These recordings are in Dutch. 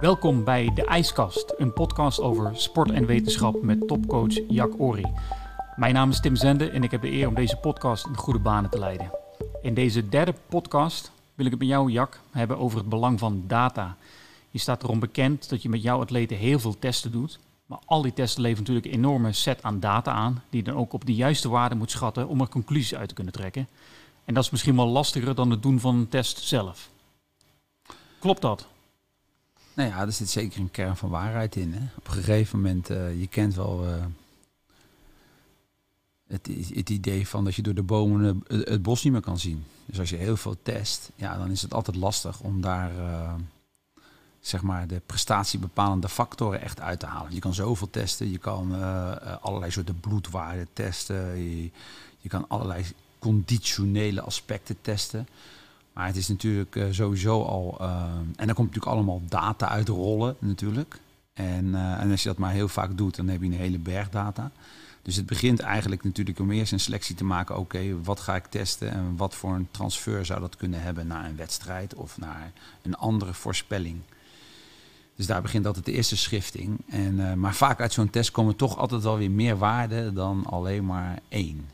Welkom bij De IJskast, een podcast over sport en wetenschap met topcoach Jack Ori. Mijn naam is Tim Zende en ik heb de eer om deze podcast in goede banen te leiden. In deze derde podcast wil ik het met jou, Jack, hebben over het belang van data. Je staat erom bekend dat je met jouw atleten heel veel testen doet. Maar al die testen leveren natuurlijk een enorme set aan data aan, die je dan ook op de juiste waarde moet schatten om er conclusies uit te kunnen trekken. En dat is misschien wel lastiger dan het doen van een test zelf. Klopt dat? Nou ja, er zit zeker een kern van waarheid in. Hè? Op een gegeven moment, uh, je kent wel uh, het, het, idee van dat je door de bomen het, het, bos niet meer kan zien. Dus als je heel veel test, ja, dan is het altijd lastig om daar zeg maar de prestatiebepalende factoren echt uit te halen. Je kan zoveel testen, je kan allerlei soorten bloedwaarden testen, je, je kan allerlei conditionele aspecten testen. Maar het is natuurlijk uh, sowieso al. Uh, en dan komt natuurlijk allemaal data uitrollen, natuurlijk. En, uh, en als je dat maar heel vaak doet, dan heb je een hele berg data. Dus het begint eigenlijk natuurlijk om eerst een selectie te maken. Oké, wat ga ik testen en wat voor een transfer zou dat kunnen hebben naar een wedstrijd of naar een andere voorspelling. Dus daar begint altijd de eerste schifting. En, maar vaak uit zo'n test komen toch altijd wel weer meer waarden dan alleen maar één.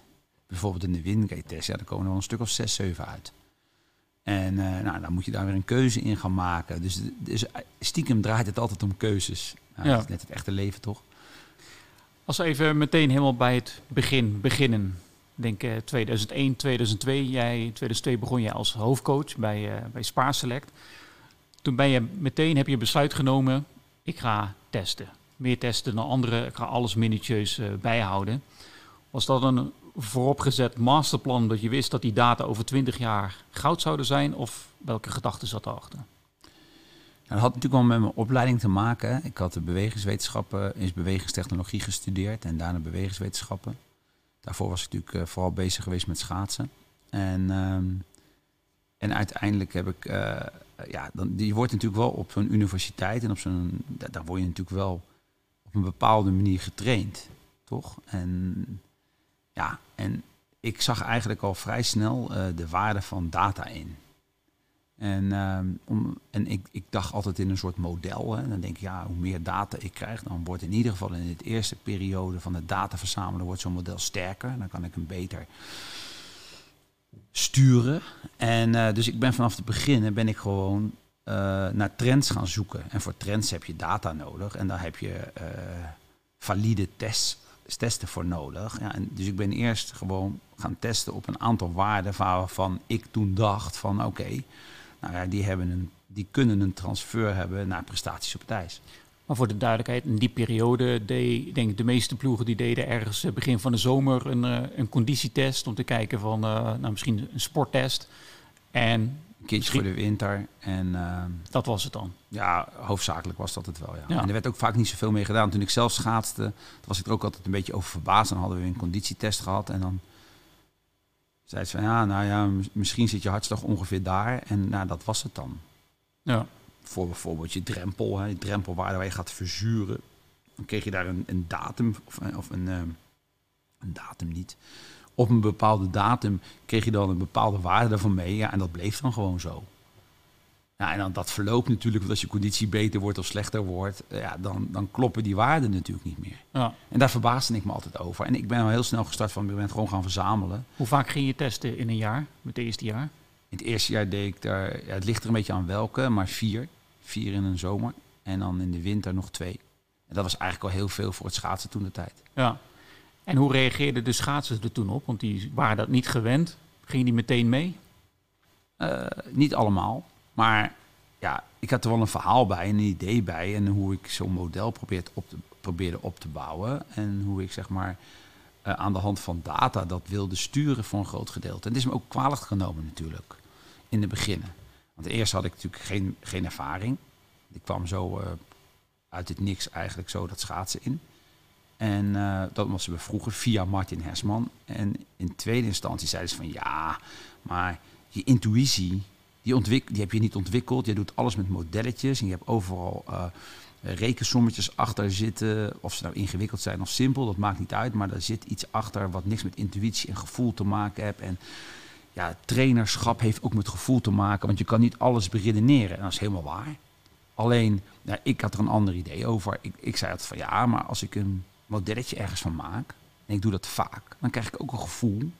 Bijvoorbeeld in de Wingate-test, ja, daar komen er wel een stuk of zes, zeven uit. En uh, nou, dan moet je daar weer een keuze in gaan maken. Dus, dus stiekem draait het altijd om keuzes. Nou, ja. Dat is net het echte leven, toch? Als we even meteen helemaal bij het begin beginnen. Denk uh, 2001, 2002. Jij, 2002 begon je als hoofdcoach bij, uh, bij Spaarselect. Toen ben je meteen, heb je besluit genomen, ik ga testen. Meer testen dan anderen, ik ga alles minutieus bijhouden. Was dat een vooropgezet masterplan dat je wist dat die data over 20 jaar goud zouden zijn? Of welke gedachten zat erachter? Nou, dat had natuurlijk wel met mijn opleiding te maken. Ik had de bewegingswetenschappen, is bewegingstechnologie gestudeerd en daarna bewegingswetenschappen. Daarvoor was ik natuurlijk uh, vooral bezig geweest met schaatsen. En, um, en uiteindelijk heb ik, uh, ja, dan, je wordt natuurlijk wel op zo'n universiteit en op zo'n, daar word je natuurlijk wel op een bepaalde manier getraind, toch? En ja, en ik zag eigenlijk al vrij snel uh, de waarde van data in. En, om, en ik, ik dacht altijd in een soort model. Hè. Dan denk ik, ja, hoe meer data ik krijg, dan wordt in ieder geval in het eerste periode van het data verzamelen, wordt zo'n model sterker. Dan kan ik hem beter sturen. En uh, dus ik ben vanaf het begin ben ik gewoon uh, naar trends gaan zoeken. En voor trends heb je data nodig. En daar heb je valide tests testen voor nodig. Ja, en dus ik ben eerst gewoon gaan testen op een aantal waarden waarvan ik toen dacht van oké, nou ja, die, hebben een, die kunnen een transfer hebben naar prestaties op het ijs. Maar voor de duidelijkheid, in die periode deed denk ik de meeste ploegen die deden ergens begin van de zomer een, een conditietest om te kijken van uh, nou, misschien een sporttest. En Kids voor de winter. En, uh, dat was het dan? Ja, hoofdzakelijk was dat het wel, ja. ja. En er werd ook vaak niet zoveel mee gedaan. Toen ik zelf schaatste, was ik er ook altijd een beetje over verbaasd. Dan hadden we een conditietest gehad en dan zei ze van... Ja, nou ja, misschien zit je hartslag ongeveer daar. En nou, dat was het dan. Ja. Voor bijvoorbeeld je drempel, hè, je drempelwaarde waar je gaat verzuren. Dan kreeg je daar een, een datum, of, of een, um, een datum niet op een bepaalde datum kreeg je dan een bepaalde waarde daarvan mee. Ja, en dat bleef dan gewoon zo. Ja, en dan dat verloopt natuurlijk, want als je conditie beter wordt of slechter wordt, ja, dan, dan kloppen die waarden natuurlijk niet meer. Ja. En daar verbaasde ik me altijd over. En ik ben al heel snel gestart van, ik ben gewoon gaan verzamelen. Hoe vaak ging je testen in een jaar, met het eerste jaar? In het eerste jaar deed ik daar, ja, het ligt er een beetje aan welke, maar vier. Vier in een zomer. En dan in de winter nog twee. En dat was eigenlijk al heel veel voor het schaatsen toen de tijd. Ja. En hoe reageerden de schaatsers er toen op? Want die waren dat niet gewend. Gingen die meteen mee? Uh, niet allemaal. Maar ja, ik had er wel een verhaal bij, een idee bij. En hoe ik zo'n model probeerde op, te, op te bouwen. En hoe ik zeg maar uh, aan de hand van data dat wilde sturen voor een groot gedeelte. En het is me ook kwalijk genomen natuurlijk. In de beginnen. Want eerst had ik natuurlijk geen, geen ervaring. Ik kwam zo uh, uit het niks eigenlijk zo dat schaatsen in. En uh, dat was we vroeger via Martin Hesman. En in tweede instantie zeiden ze van ja, maar je intuïtie, die, ontwik die heb je niet ontwikkeld. Je doet alles met modelletjes en je hebt overal uh, rekensommetjes achter zitten. Of ze nou ingewikkeld zijn of simpel, dat maakt niet uit. Maar er zit iets achter wat niks met intuïtie en gevoel te maken heeft. En ja, trainerschap heeft ook met gevoel te maken, want je kan niet alles beredeneren. En dat is helemaal waar. Alleen, ja, ik had er een ander idee over. Ik, ik zei altijd van ja, maar als ik een modelletje ergens van maak, en ik doe dat vaak, dan krijg ik ook een gevoel.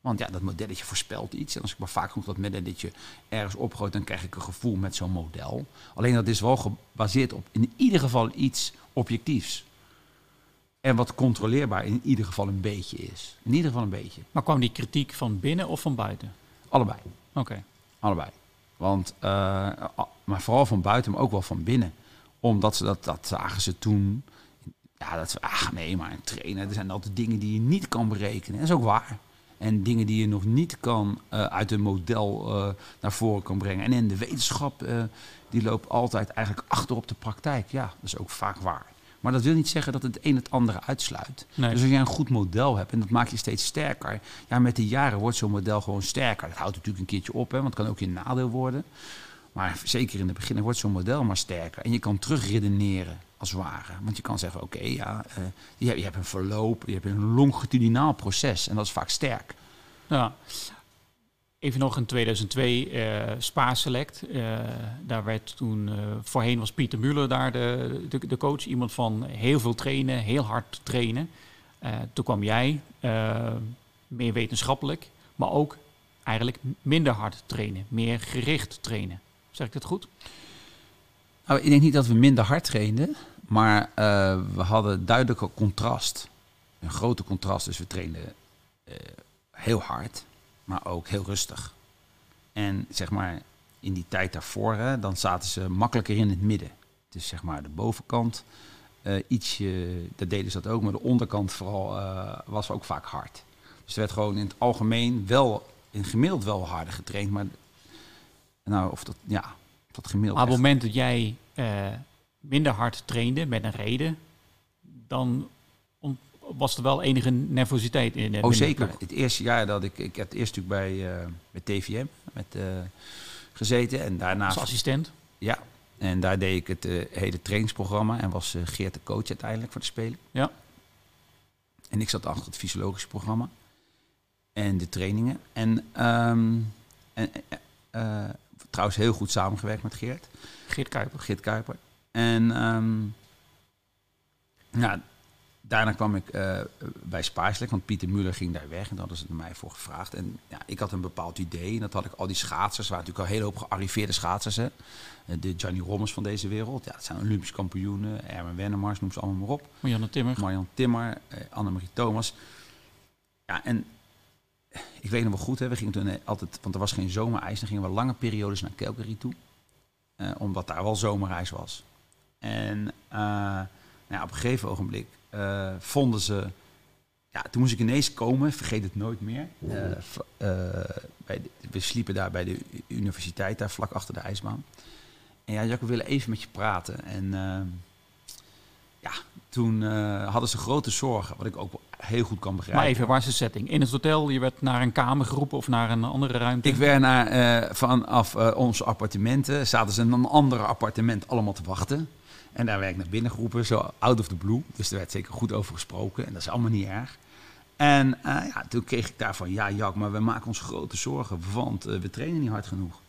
Want ja, dat modelletje voorspelt iets. En als ik maar vaak genoeg dat modelletje ergens opgroot, dan krijg ik een gevoel met zo'n model. Alleen dat is wel gebaseerd op in ieder geval iets objectiefs. En wat controleerbaar in ieder geval een beetje is. In ieder geval een beetje. Maar kwam die kritiek van binnen of van buiten? Allebei. Oké. Allebei. Want, uh, maar vooral van buiten, maar ook wel van binnen. Omdat ze dat, dat zagen ze toen. Ja, dat ze, ach nee, maar een trainer, er zijn altijd dingen die je niet kan berekenen. Dat is ook waar. En dingen die je nog niet kan uh, uit een model uh, naar voren kan brengen. En in de wetenschap, die loopt altijd eigenlijk achter op de praktijk. Ja, dat is ook vaak waar. Maar dat wil niet zeggen dat het een het andere uitsluit. Nee. Dus als jij een goed model hebt en dat maakt je steeds sterker. Ja, met de jaren wordt zo'n model gewoon sterker. Dat houdt natuurlijk een keertje op, hè, want het kan ook je nadeel worden. Maar zeker in het begin wordt zo'n model maar sterker. En je kan terugredeneren, als ware. Want je kan zeggen, oké, ja, uh, je, je hebt een verloop, je hebt een longitudinaal proces. En dat is vaak sterk. Ja. Even nog in 2002 uh, Spa Select. Uh, daar werd toen, voorheen was Pieter Muller daar de, de, de, coach. Iemand van heel veel trainen, heel hard trainen. toen kwam jij, meer wetenschappelijk, maar ook eigenlijk minder hard trainen. Meer gericht trainen. Zeg ik dat goed? Nou, ik denk niet dat we minder hard trainden, maar we hadden duidelijk contrast. Een grote contrast, dus we trainden heel hard maar ook heel rustig. En zeg maar, in die tijd daarvoor, dan zaten ze makkelijker in het midden. Dus zeg maar de bovenkant, uh, ietsje, dat deden ze dat ook, maar de onderkant vooral was ook vaak hard. Dus er werd gewoon in het algemeen wel, in gemiddeld wel harder getraind, maar nou, of dat, ja, dat gemiddeld. Maar op het moment dat jij uh, minder hard trainde met een reden, dan was er wel enige nervositeit in. oh, zeker. Het eerste jaar dat ik... Ik heb eerst natuurlijk bij, uh, bij TVM met, uh, gezeten. En daarna... Als assistent? Ja. En daar deed ik het hele trainingsprogramma. En was Geert de coach uiteindelijk voor de Spelen. Ja. En ik zat achter het fysiologische programma. En de trainingen. En, um, en trouwens heel goed samengewerkt met Geert. Geert Kuiper. Geert Kuiper. En... Um, ja, daarna kwam ik uh, bij Spaarslek, want Pieter Muller ging daar weg en daar hadden ze mij voor gevraagd. En ja, ik had een bepaald idee en dat had ik al die schaatsers, waren natuurlijk al een hele hoop gearriveerde schaatsers. Hè. De Johnny Rommers van deze wereld, ja, dat zijn Olympisch kampioenen, Erwin Wennemars, noem ze allemaal maar op. Marianne Timmer. Marianne Timmer, uh, Annemarie Thomas. Ja, en ik weet nog wel goed, hè, we gingen toen altijd, want er was geen zomerijs, dan gingen we lange periodes naar Calgary toe. Uh, omdat daar wel zomerijs was. En nou ja, op een gegeven ogenblik vonden ze. Ja, toen moest ik ineens komen, vergeet het nooit meer. Bij we sliepen daar bij de universiteit, daar vlak achter de ijsbaan. En ja, Jacco, we willen even met je praten. En ja, toen hadden ze grote zorgen, wat ik ook heel goed kan begrijpen. Maar even, waar is de setting? In het hotel, je werd naar een kamer geroepen of naar een andere ruimte? Ik werd naar, vanaf onze appartementen, zaten ze in een ander appartement allemaal te wachten. En daar werd ik naar binnen geroepen, zo out of the blue. Dus er werd zeker goed over gesproken en dat is allemaal niet erg. En ja, toen kreeg ik daarvan, ja Jack, maar we maken ons grote zorgen, want we trainen niet hard genoeg.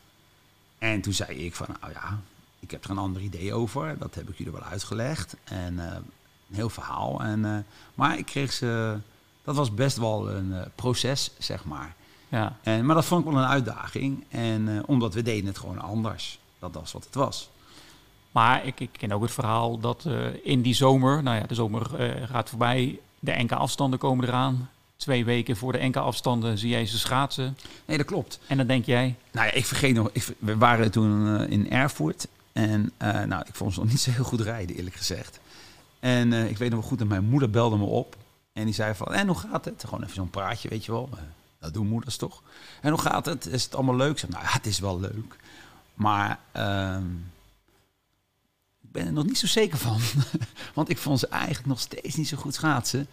En toen zei ik van, nou ja, ik heb er een ander idee over. Dat heb ik jullie wel uitgelegd. En uh, een heel verhaal. En, maar ik kreeg ze, dat was best wel een proces, zeg maar. Ja. En, maar dat vond ik wel een uitdaging. En omdat we deden het gewoon anders. Dat was wat het was. Maar ik, ik, ken ook het verhaal dat in die zomer, nou ja, de zomer gaat voorbij, de enkele afstanden komen eraan. Twee weken voor de enkele afstanden zie jij ze schaatsen. Nee, dat klopt. En dan denk jij? Nou ja, ik vergeet nog, ik, we waren toen in Erfurt. En nou, ik vond ze nog niet zo heel goed rijden, eerlijk gezegd. En ik weet nog wel goed dat mijn moeder belde me op. En die zei van, en hoe gaat het? Gewoon even zo'n praatje, weet je wel. dat doen moeders toch? En hoe gaat het? Is het allemaal leuk? Zei, nou ja, het is wel leuk. Maar... Ehm, ik ben er nog niet zo zeker van. Want ik vond ze eigenlijk nog steeds niet zo goed schaatsen.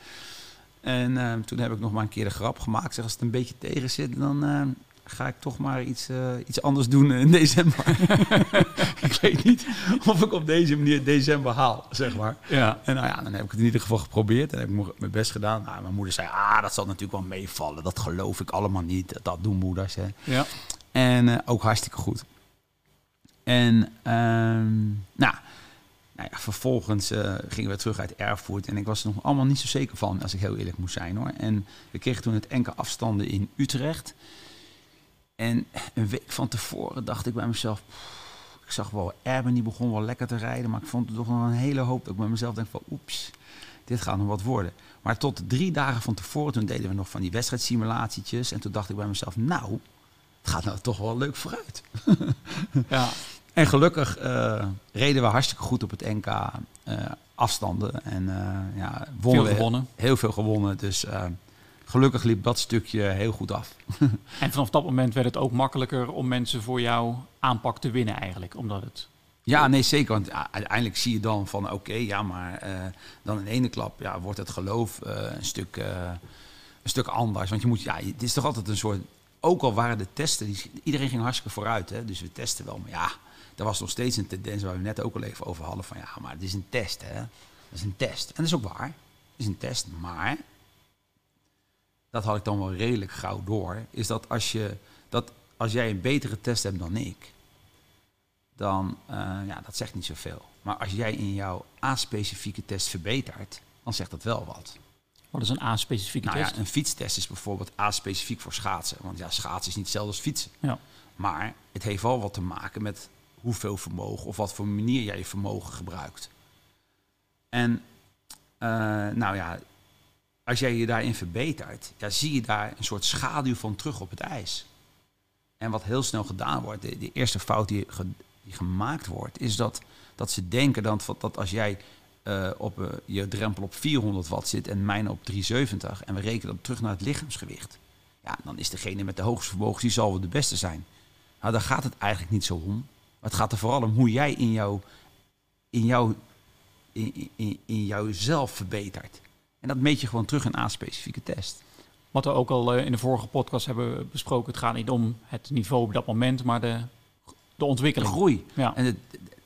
En uh, toen heb ik nog maar een keer de grap gemaakt. Zeg, als het een beetje tegen zit, dan uh, ga ik toch maar iets, uh, iets anders doen in december. ik weet niet of ik op deze manier december haal, zeg maar. Ja. En nou ja, dan heb ik het in ieder geval geprobeerd. En heb ik mijn best gedaan. Nou, mijn moeder zei, ah, dat zal natuurlijk wel meevallen. Dat geloof ik allemaal niet. Dat doen moeders, hè. Ja. En ook hartstikke goed. En ehm, nou, nou ja, vervolgens uh, gingen we terug uit Erfurt. En ik was er nog allemaal niet zo zeker van, als ik heel eerlijk moest zijn hoor. En we kregen toen het enkele afstanden in Utrecht. En een week van tevoren dacht ik bij mezelf. ik zag wel, Erben die begon wel lekker te rijden. Maar ik vond het toch nog een hele hoop dat ik bij mezelf denk van oeps, dit gaat nog wat worden. Maar tot drie dagen van tevoren, toen deden we nog van die wedstrijdsimulatietjes. En toen dacht ik bij mezelf, nou, het gaat nou toch wel leuk vooruit. ja. En gelukkig uh, reden we hartstikke goed op het NK uh, afstanden. En uh, ja, wonnen veel gewonnen. Heel veel gewonnen. Dus gelukkig liep dat stukje heel goed af. en vanaf dat moment werd het ook makkelijker om mensen voor jouw aanpak te winnen eigenlijk. Omdat het... Ja, nee, zeker. Want uiteindelijk zie je dan van oké, ja, maar dan in ene klap ja, wordt het geloof een, stuk, een stuk anders. Want je moet, ja, het is toch altijd een soort ook al waren de testen, die, iedereen ging hartstikke vooruit. Hè? Dus we testen wel. Maar ja, er was nog steeds een tendens waar we net ook al even over hadden. Van ja, maar het is een test. Hè? Dat is een test. En dat is ook waar. Het is een test. Maar, dat had ik dan wel redelijk gauw door. Is dat als, je, dat als jij een betere test hebt dan ik. Dan, uh, ja, dat zegt niet zoveel. Maar als jij in jouw A-specifieke test verbetert, dan zegt dat wel wat. Wat is een A-specifieke nou test? Ja, een fietstest is bijvoorbeeld A-specifiek voor schaatsen. Want ja, schaatsen is niet hetzelfde als fietsen. Ja. Maar het heeft wel wat te maken met hoeveel vermogen of wat voor manier jij je vermogen gebruikt. En uh, nou ja, als jij je daarin verbetert, ja, zie je daar een soort schaduw van terug op het ijs. En wat heel snel gedaan wordt, de, eerste fout die, die, gemaakt wordt, is dat, dat ze denken dat, dat als jij uh, op uh, je drempel op 400 watt zit en mijn op 370 en we rekenen dat terug naar het lichaamsgewicht, ja, dan is degene met de hoogste vermogens die zal wel de beste zijn. Nou, daar gaat het eigenlijk niet zo om. Maar het gaat er vooral om hoe jij in jou, in jou, in, in, in jouzelf verbetert. En dat meet je gewoon terug in een A-specifieke test. Wat we ook al in de vorige podcast hebben besproken, het gaat niet om het niveau op dat moment, maar de, de ontwikkeling. De groei. Ja. En het,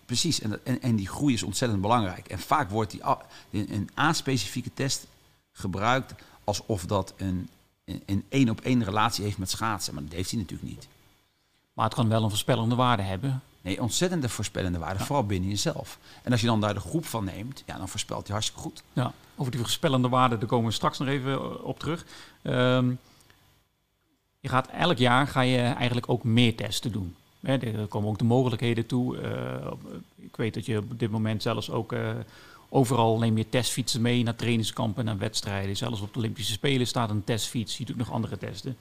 Precies, en, en, en die groei is ontzettend belangrijk. En vaak wordt die, een A-specifieke test gebruikt alsof dat een, een één op één relatie heeft met schaatsen. Maar dat heeft hij natuurlijk niet. Maar het kan wel een voorspellende waarde hebben. Nee, ontzettende voorspellende waarde, vooral binnen jezelf. En als je dan daar de groep van neemt, ja, dan voorspelt hij hartstikke goed. Ja, over die voorspellende waarde, daar komen we straks nog even op terug. Um, je gaat elk jaar ga je eigenlijk ook meer testen doen. er komen ook de mogelijkheden toe. Uh, ik weet dat je op dit moment zelfs ook uh, overal neem je testfietsen mee naar trainingskampen, naar wedstrijden. Zelfs op de Olympische Spelen staat een testfiets. Je doet nog andere testen.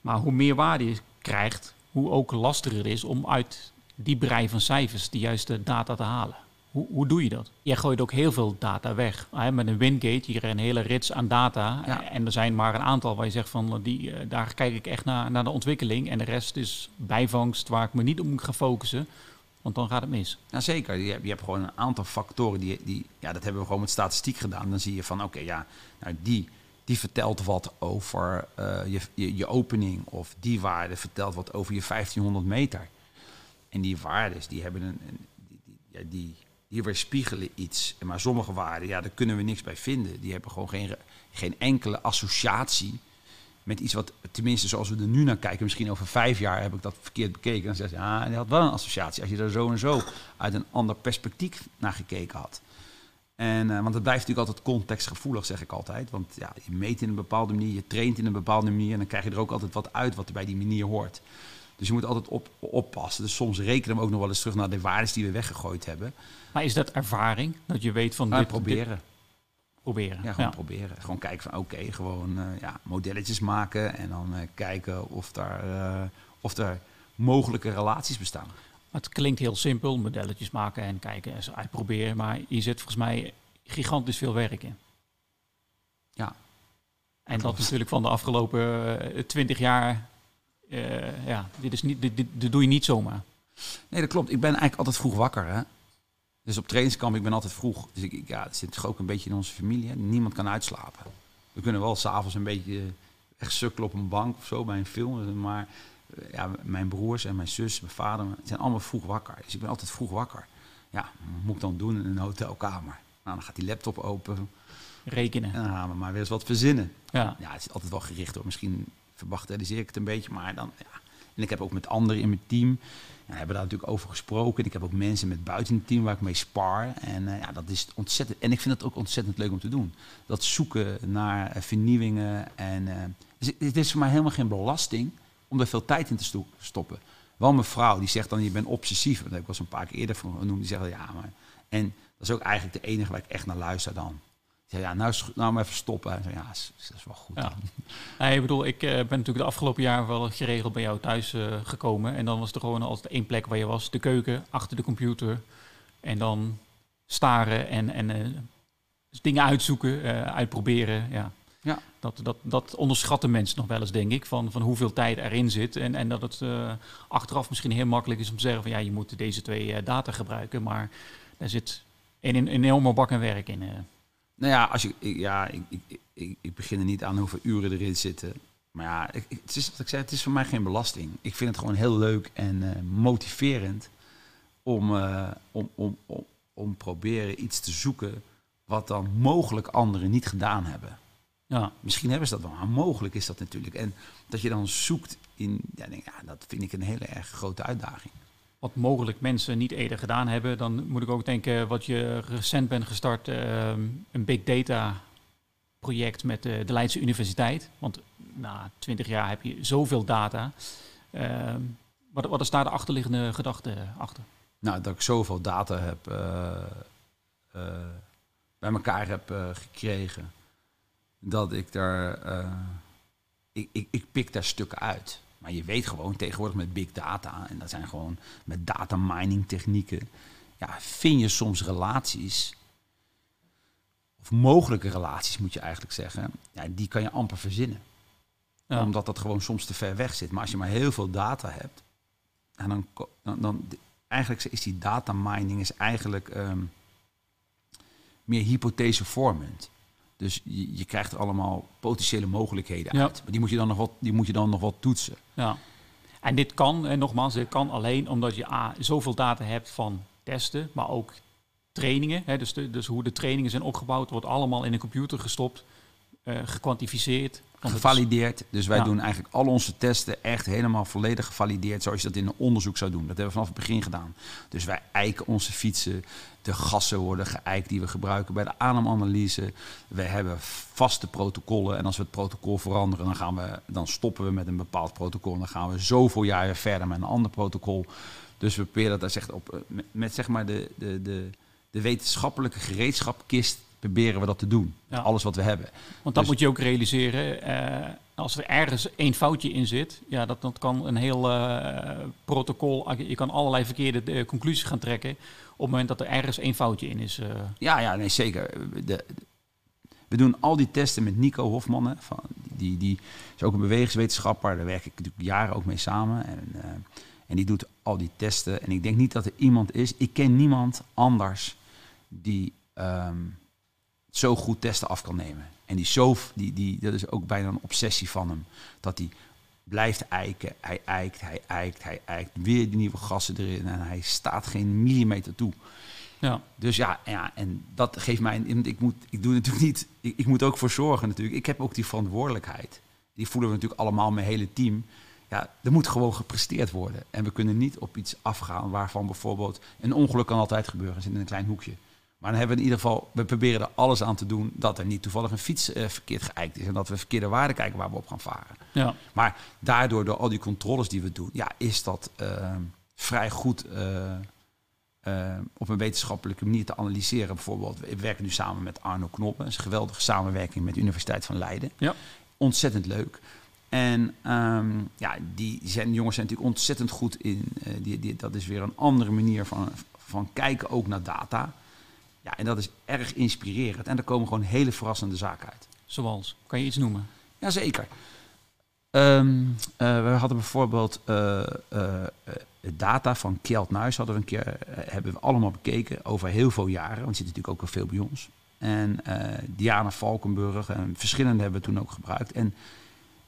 Maar hoe meer waarde je krijgt, hoe ook lastiger het is om uit die brei van cijfers de juiste data te halen. Hoe, hoe doe je dat? Jij gooit ook heel veel data weg. Met een Wingate, je krijgt een hele rits aan data. En er zijn maar een aantal waar je zegt van die, eh, daar kijk ik echt naar, naar de ontwikkeling. En de rest is bijvangst waar ik me niet op moet gaan focussen. Want dan gaat het mis. Ja, zeker. Je hebt, je hebt gewoon een aantal factoren die, die... Ja, dat hebben we gewoon met statistiek gedaan. Dan zie je van, oké, ja, nou die, die vertelt wat over uh, je, je, je, opening. Of die waarde vertelt wat over je 1500 meter. En die waardes, die hebben een... die, die, ja, die, weerspiegelen iets. Maar sommige waarden, ja, daar kunnen we niks bij vinden. Die hebben gewoon geen, geen enkele associatie met iets wat, tenminste zoals we er nu naar kijken, misschien over vijf jaar heb ik dat verkeerd bekeken. Dan zeg je, ja, die had wel een associatie. Als je er zo en zo uit een ander perspectief naar gekeken had. En, uh, want het blijft natuurlijk altijd contextgevoelig, zeg ik altijd. Want ja, je meet in een bepaalde manier, je traint in een bepaalde manier. En dan krijg je er ook altijd wat uit wat er bij die manier hoort. Dus je moet altijd op, oppassen. Dus soms rekenen we ook nog wel eens terug naar de waarden die we weggegooid hebben. Maar is dat ervaring? Dat je weet van nou, dit... proberen. Proberen. Ja, gewoon proberen. Gewoon kijken van oké, gewoon uh, ja, modelletjes maken en dan uh, kijken of daar, uh, of er mogelijke relaties bestaan. Het klinkt heel simpel, modelletjes maken en kijken en uitproberen, maar je zit volgens mij gigantisch veel werk in. Ja. En dat natuurlijk van de afgelopen twintig jaar, ja, dit, is niet, dit, dit, dit doe je niet zomaar. Nee, dat klopt. Ik ben eigenlijk altijd vroeg wakker. Hè? Dus op trainingskamp, ik ben altijd vroeg. Dus ik, ja, het zit toch ook een beetje in onze familie. Hè? Niemand kan uitslapen. We kunnen wel s'avonds een beetje echt sukkelen op een bank of zo bij een film. Maar eh, ja, mijn broers en mijn zus, mijn vader, zijn allemaal vroeg wakker. Dus ik ben altijd vroeg wakker. Ja, wat moet ik dan doen in een hotelkamer? Nou, dan gaat die laptop open. Rekenen. En dan gaan we maar weer eens wat verzinnen. Ja. ja, het is altijd wel gericht hoor. Misschien verbagatelliseer ik het een beetje, maar dan, ja, En ik heb ook met anderen in mijn team, ja, hebben daar natuurlijk over gesproken. Ik heb ook mensen met buiten het team waar ik mee spar. En eh, ja, dat is ontzettend. En ik vind het ook ontzettend leuk om te doen. Dat zoeken naar eh, vernieuwingen. En uh, het is voor mij helemaal geen belasting om er veel tijd in te stoppen. Wel mijn vrouw, die zegt dan, je bent obsessief. Dat heb ik eens een paar keer eerder van genoemd. Die zeggen, ja, maar... En dat is ook eigenlijk de enige waar ik echt naar luister dan ja, nou, nou maar even stoppen. En ja, dat is wel goed. Ja. Nee, ik bedoel, ik uh, ben natuurlijk de afgelopen jaar wel geregeld bij jou thuis uh, gekomen. En dan was er gewoon altijd één plek waar je was. De keuken, achter de computer. En dan staren en, en uh, dingen uitzoeken, uitproberen. Ja. Ja. Dat, dat, dat onderschatten mensen nog wel eens, denk ik, van, van hoeveel tijd erin zit. En, en dat het achteraf misschien heel makkelijk is om te zeggen van ja, je moet deze twee data gebruiken. Maar daar zit een, een enorme bak en werk in. Nou ja, als je, ja ik, ik, ik, ik, begin er niet aan hoeveel uren erin zitten. Maar ja, het is wat ik zei, het is voor mij geen belasting. Ik vind het gewoon heel leuk en uh, motiverend om, uh, om, om, om, om proberen iets te zoeken wat dan mogelijk anderen niet gedaan hebben. Ja, misschien hebben ze dat wel, maar mogelijk is dat natuurlijk. En dat je dan zoekt in, ja, denk, ja dat vind ik een hele erg grote uitdaging wat mogelijk mensen niet eerder gedaan hebben, dan moet ik ook denken wat je recent bent gestart, ehm, een big data project met de, de Leidse Universiteit. Want na twintig jaar heb je zoveel data. Uh, wat, wat is daar de achterliggende gedachte achter? Nou, dat ik zoveel data heb bij elkaar heb gekregen, dat ik daar, ik, ik, ik pik daar stukken uit. Maar je weet gewoon tegenwoordig met big data, en dat zijn gewoon met data mining technieken, ja, vind je soms relaties, of mogelijke relaties moet je eigenlijk zeggen, ja, die kan je amper verzinnen. Omdat dat gewoon soms te ver weg zit. Maar als je maar heel veel data hebt, en dan, dan, dan eigenlijk is die data mining is eigenlijk um, meer hypothese vormend. Dus je, je krijgt er allemaal potentiële mogelijkheden uit. Maar die moet je dan nog wat, die moet je dan nog wat toetsen. Ja. En dit kan, en nogmaals, dit kan alleen omdat je A, zoveel data hebt van testen, maar ook trainingen. Hè, dus, de, dus hoe de trainingen zijn opgebouwd, wordt allemaal in een computer gestopt, uh, gekwantificeerd gevalideerd. Dus wij doen eigenlijk al onze testen echt helemaal volledig gevalideerd, zoals je dat in een onderzoek zou doen. Dat hebben we vanaf het begin gedaan. Dus wij eiken onze fietsen. De gassen worden geëikt die we gebruiken bij de ademanalyse. We hebben vaste protocollen. En als we het protocol veranderen, dan, gaan we, dan stoppen we met een bepaald protocol. En dan gaan we zoveel jaren verder met een ander protocol. Dus we proberen dat echt op, met, met zeg maar de, de, de, de wetenschappelijke gereedschapkist proberen we dat te doen. Alles wat we hebben. Want dat dus- moet je ook realiseren. Uh, als er ergens één foutje in zit, ja, dat, dat kan een heel uh, protocol. Je kan allerlei verkeerde uh, conclusies gaan trekken. op het moment dat er ergens één foutje in is. Ja, ja, nee, zeker. De, we doen al die testen met Nico Hofman. Hè, van, die, die is ook een bewegingswetenschapper. Daar werk ik natuurlijk jaren ook mee samen. En, en die doet al die testen. En ik denk niet dat er iemand is. Ik ken niemand anders die. Um, zo goed testen af kan nemen. En die zo, die, die, dat is ook bijna een obsessie van hem. Dat hij blijft eiken, hij eikt, hij eikt, hij eikt. Weer die nieuwe gassen erin en hij staat geen millimeter toe. Ja. Dus ja, ja, en dat geeft mij... Ik, moet, ik doe natuurlijk niet... Ik, ik moet ook voor zorgen natuurlijk. Ik heb ook die verantwoordelijkheid. Die voelen we natuurlijk allemaal, mijn hele team. Ja, er moet gewoon gepresteerd worden. En we kunnen niet op iets afgaan waarvan bijvoorbeeld... Een ongeluk kan altijd gebeuren, zit in een klein hoekje. Maar dan hebben we in ieder geval, we proberen er alles aan te doen dat er niet toevallig een fiets uh, verkeerd geëikt is. En dat we verkeerde waarden kijken waar we op gaan varen. Ja. Maar daardoor, door al die controles die we doen, ja, is dat uh, vrij goed uh, op een wetenschappelijke manier te analyseren. Bijvoorbeeld, we werken nu samen met Arno Knoppen. Dat is een geweldige samenwerking met de Universiteit van Leiden. Ja. Ontzettend leuk. En um, ja, die, zijn, jongens zijn natuurlijk ontzettend goed in. die, die, dat is weer een andere manier van, van kijken ook naar data. Ja, en dat is erg inspirerend. En er komen gewoon hele verrassende zaken uit. Zoals? Kan je iets noemen? Jazeker. Um, uh, we hadden bijvoorbeeld uh, uh, data van Kjeld Nuis hadden we een keer, hebben we allemaal bekeken over heel veel jaren. Want zit natuurlijk ook al veel bij ons. En Diana Valkenburg en verschillende hebben we toen ook gebruikt. En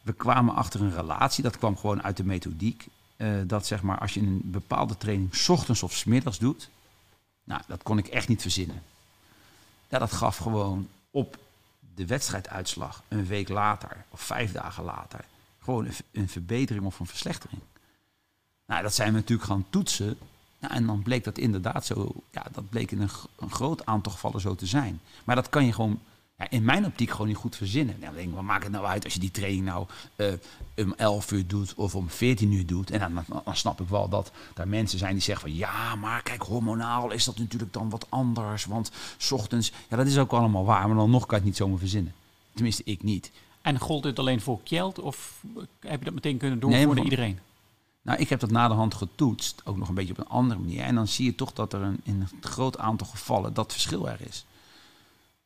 we kwamen achter een relatie, dat kwam gewoon uit de methodiek. dat zeg maar als je een bepaalde training s ochtends of s middags doet, nou, dat kon ik echt niet verzinnen. Ja, dat gaf gewoon op de wedstrijduitslag een week later of vijf dagen later gewoon een, een verbetering of een verslechtering. Nou, dat zijn we natuurlijk gaan toetsen. Nou, en dan bleek dat inderdaad zo, ja, dat bleek in een, een groot aantal gevallen zo te zijn. Maar dat kan je gewoon ja, in mijn optiek gewoon niet goed verzinnen. Nou, dan denk ik, wat maakt het nou uit als je die training nou uh, om 11 uur doet of om 14 uur doet? En dan, dan, snap ik wel dat daar mensen zijn die zeggen van ja, maar kijk, hormonaal is dat natuurlijk dan wat anders. Want s ochtends, ja, dat is ook allemaal waar, maar dan nog kan je het niet zomaar verzinnen. Tenminste, ik niet. En gold dit alleen voor Kjeld of heb je dat meteen kunnen doorvoeren nee, iedereen? Nou, ik heb dat na de hand getoetst, ook nog een beetje op een andere manier. En dan zie je toch dat er een, in een groot aantal gevallen dat verschil er is.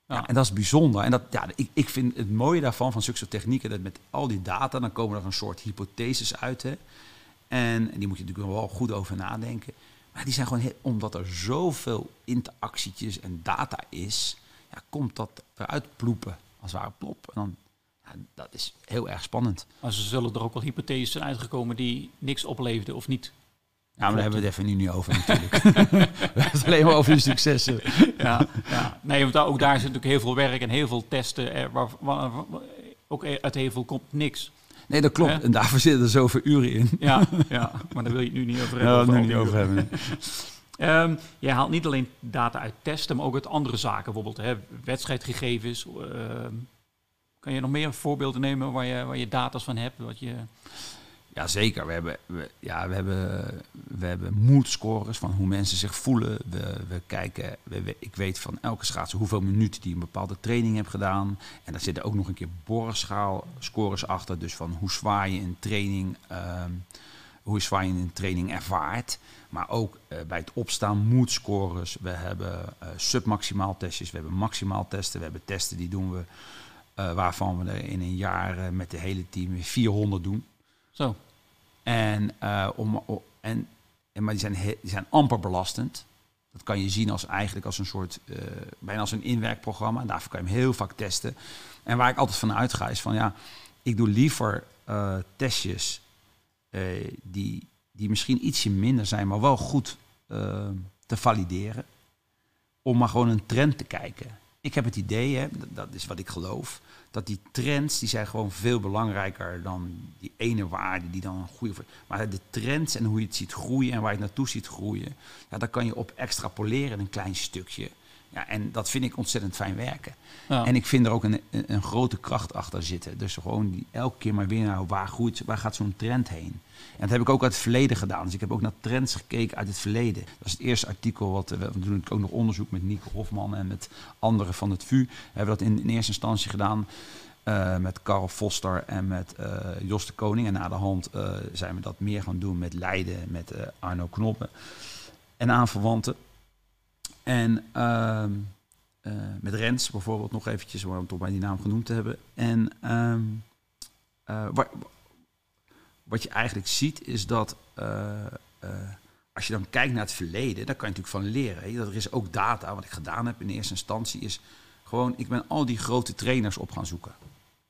Ja. en dat is bijzonder. En dat, ja, ik, ik vind het mooie daarvan, van zulke technieken, dat met al die data, dan komen er een soort hypotheses uit. Hè. En, en die moet je natuurlijk wel goed over nadenken. Maar die zijn gewoon, heel, omdat er zoveel interactietjes en data is, ja, komt dat eruit ploepen, als het ware plop. En dan, ja, dat is heel erg spannend. Maar ze zullen er ook wel hypotheses zijn uitgekomen die niks opleefden of niet ja, maar daar hebben we het even nu niet over natuurlijk. we hebben het alleen maar over de successen. ja, ja. Nee, want ook daar zit natuurlijk heel veel werk en heel veel testen. Er, waar, waar, ook uit heel veel komt niks. Nee, dat klopt. En daarvoor zitten er zoveel uren in. ja, ja, maar daar wil je het nu niet over hebben. Ja, nu niet over hebben. um, jij haalt niet alleen data uit testen, maar ook uit andere zaken. Bijvoorbeeld hè, wedstrijdgegevens. Uh, kan je nog meer voorbeelden nemen waar je, waar je data's van hebt? Wat je... Ja, zeker. We hebben, we, ja, we hebben, we hebben moedscores van hoe mensen zich voelen. We, we kijken, we, ik weet van elke schaatser hoeveel minuten die een bepaalde training heeft gedaan. En daar zitten ook nog een keer scores achter. Dus van hoe zwaar je een training, ehm, hoe zwaar je een training ervaart. Maar ook uh, bij het opstaan moedscores. We hebben uh, submaximaal testjes, we hebben maximaal testen. We hebben testen die doen we, uh, waarvan we er in een jaar met de hele team 400 doen. Zo. En, uh, om, en, en, maar die zijn, die zijn amper belastend. Dat kan je zien als eigenlijk als een soort, uh, bijna als een inwerkprogramma. En daarvoor kan je hem heel vaak testen. En waar ik altijd van uitga is van ja, ik doe liever uh, testjes die, die misschien ietsje minder zijn, maar wel goed te valideren. Om maar gewoon een trend te kijken. Ik heb het idee, hè, dat is wat ik geloof, dat die trends, die zijn gewoon veel belangrijker dan die ene waarde die dan een goede... Maar de trends en hoe je het ziet groeien en waar je het naartoe ziet groeien, ja, daar kan je op extrapoleren een klein stukje. Ja, en dat vind ik ontzettend fijn werken. Ja. En ik vind er ook een, een, grote kracht achter zitten. Dus gewoon die, elke keer maar weer naar waar, groeit, waar gaat zo'n trend heen. En dat heb ik ook uit het verleden gedaan. Dus ik heb ook naar trends gekeken uit het verleden. Dat is het eerste artikel wat we, we doen ook nog onderzoek met Nico Hofman en met anderen van het VU. Hebben we dat in, in eerste instantie gedaan. Uh, met Karl Foster en met uh, Jos de Koning. En na de hand uh, zijn we dat meer gaan doen met Leiden, met Arno Knoppen en aanverwanten. En ehm, met Rens bijvoorbeeld nog eventjes, om toch bij die naam genoemd te hebben. En um, waar, wat je eigenlijk ziet is dat uh, als je dan kijkt naar het verleden, daar kan je natuurlijk van leren. Hè? Dat er is ook data. Wat ik gedaan heb in eerste instantie is gewoon, ik ben al die grote trainers op gaan zoeken.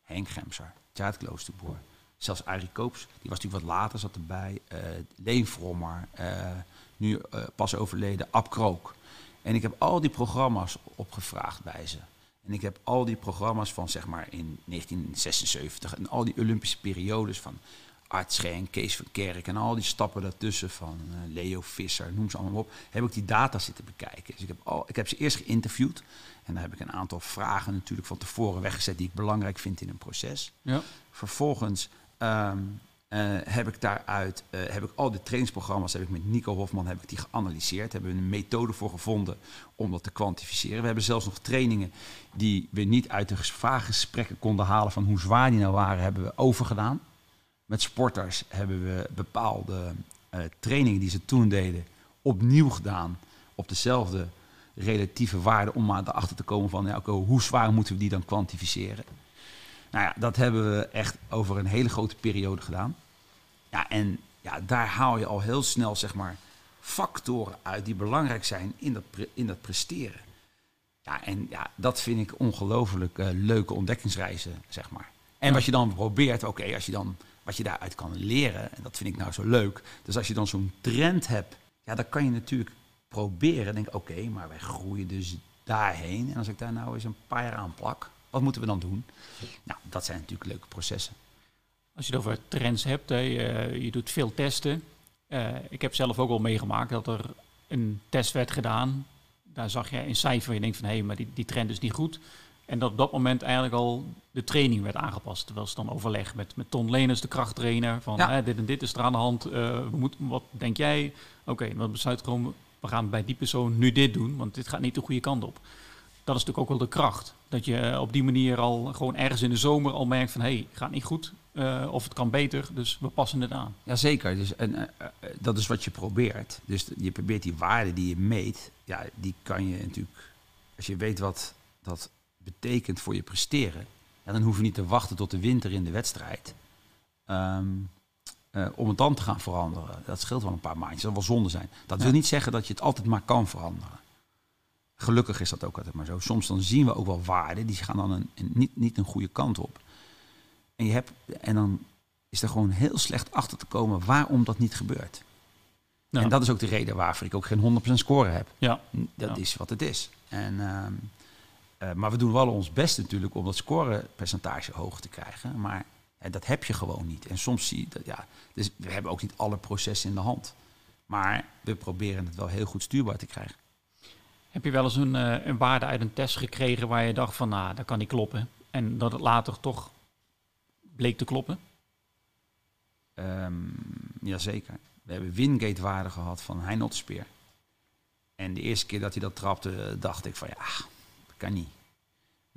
Henk Gemser, Tjaat Kloosterboer, zelfs Arie Koops, die was natuurlijk wat later, zat erbij. Leen Vrommer, nu pas overleden, Ab Krook. En ik heb al die programma's opgevraagd bij ze. En ik heb al die programma's van zeg maar in 1976 en al die Olympische periodes van Art Schenk, Kees van Kerk en al die stappen daartussen van uh, Leo Visser, noem ze allemaal op, heb ik die data zitten bekijken. Dus ik heb, al, ik heb ze eerst geïnterviewd en daar heb ik een aantal vragen natuurlijk van tevoren weggezet die ik belangrijk vind in een proces. Ja. Vervolgens um, uh, heb ik daaruit, uh, heb ik al die trainingsprogramma's, heb ik met Nico Hofman heb ik die geanalyseerd, hebben we een methode voor gevonden om dat te kwantificeren. We hebben zelfs nog trainingen die we niet uit de vraaggesprekken konden halen van hoe zwaar die nou waren, hebben we overgedaan met sporters hebben we bepaalde uh, trainingen die ze toen deden opnieuw gedaan op dezelfde relatieve waarde om maar erachter te komen van ja, okay, hoe zwaar moeten we die dan kwantificeren. Nou ja, dat hebben we echt over een hele grote periode gedaan. Ja, en ja, daar haal je al heel snel zeg maar factoren uit die belangrijk zijn in dat, in dat presteren. Ja, en ja, dat vind ik ongelooflijk uh, leuke ontdekkingsreizen, zeg maar. En wat je dan probeert, oké, als je dan wat je daaruit kan leren. En dat vind ik nou zo leuk. Dus als je dan zo'n trend hebt, ja, dan kan je natuurlijk proberen. Denk, oké, maar wij groeien dus daarheen. En als ik daar nou eens een paar jaar aan plak, wat moeten we dan doen? Nou, dat zijn natuurlijk leuke processen. Als je het over trends hebt, hè, je, je doet veel testen. Uh, ik heb zelf ook wel meegemaakt dat er een test werd gedaan. Daar zag je een cijfer en je denkt van hé, hey, maar die, die trend is niet goed. En dat op dat moment eigenlijk al de training werd aangepast. Terwijl ze dan overleg met, met Ton Leners, de krachttrainer. Van ja. dit en dit is er aan de hand. Uh, we moeten, wat denk jij? Oké, okay, dan besluit gewoon, we gaan bij die persoon nu dit doen. Want dit gaat niet de goede kant op. Dat is natuurlijk ook wel de kracht. Dat je op die manier al gewoon ergens in de zomer al merkt van... hé, hey, gaat niet goed. Uh, of het kan beter, dus we passen het aan. Jazeker, dus, en, uh, dat is wat je probeert. Dus je probeert die waarde die je meet... ja, die kan je natuurlijk... als je weet wat dat betekent voor je presteren, ja, dan hoef je niet te wachten tot de winter in de wedstrijd. Um, uh, om het dan te gaan veranderen. Dat scheelt wel een paar maandjes. Dat zal wel zonde zijn. Dat wil niet zeggen dat je het altijd maar kan veranderen. Gelukkig is dat ook altijd maar zo. Soms dan zien we ook wel waarden die gaan dan een, een, niet, niet een goede kant op. En, je hebt, en dan is er gewoon heel slecht achter te komen waarom dat niet gebeurt. Ja. En dat is ook de reden waarvoor ik ook geen 100% score heb. Ja. Dat is wat het is. En, uh, uh, maar we doen wel ons best natuurlijk om dat scorepercentage hoog te krijgen. Maar dat heb je gewoon niet. En soms zie je dat, ja, dus we hebben ook niet alle processen in de hand. Maar we proberen het wel heel goed stuurbaar te krijgen. Heb je wel eens een, uh, een waarde uit een test gekregen waar je dacht van, nou, dat kan niet kloppen. En dat het later toch bleek te kloppen? Um, jazeker. We hebben Wingate-waarde gehad van Hein Otterspeer. En de eerste keer dat hij dat trapte, dacht ik van, ja, kan niet.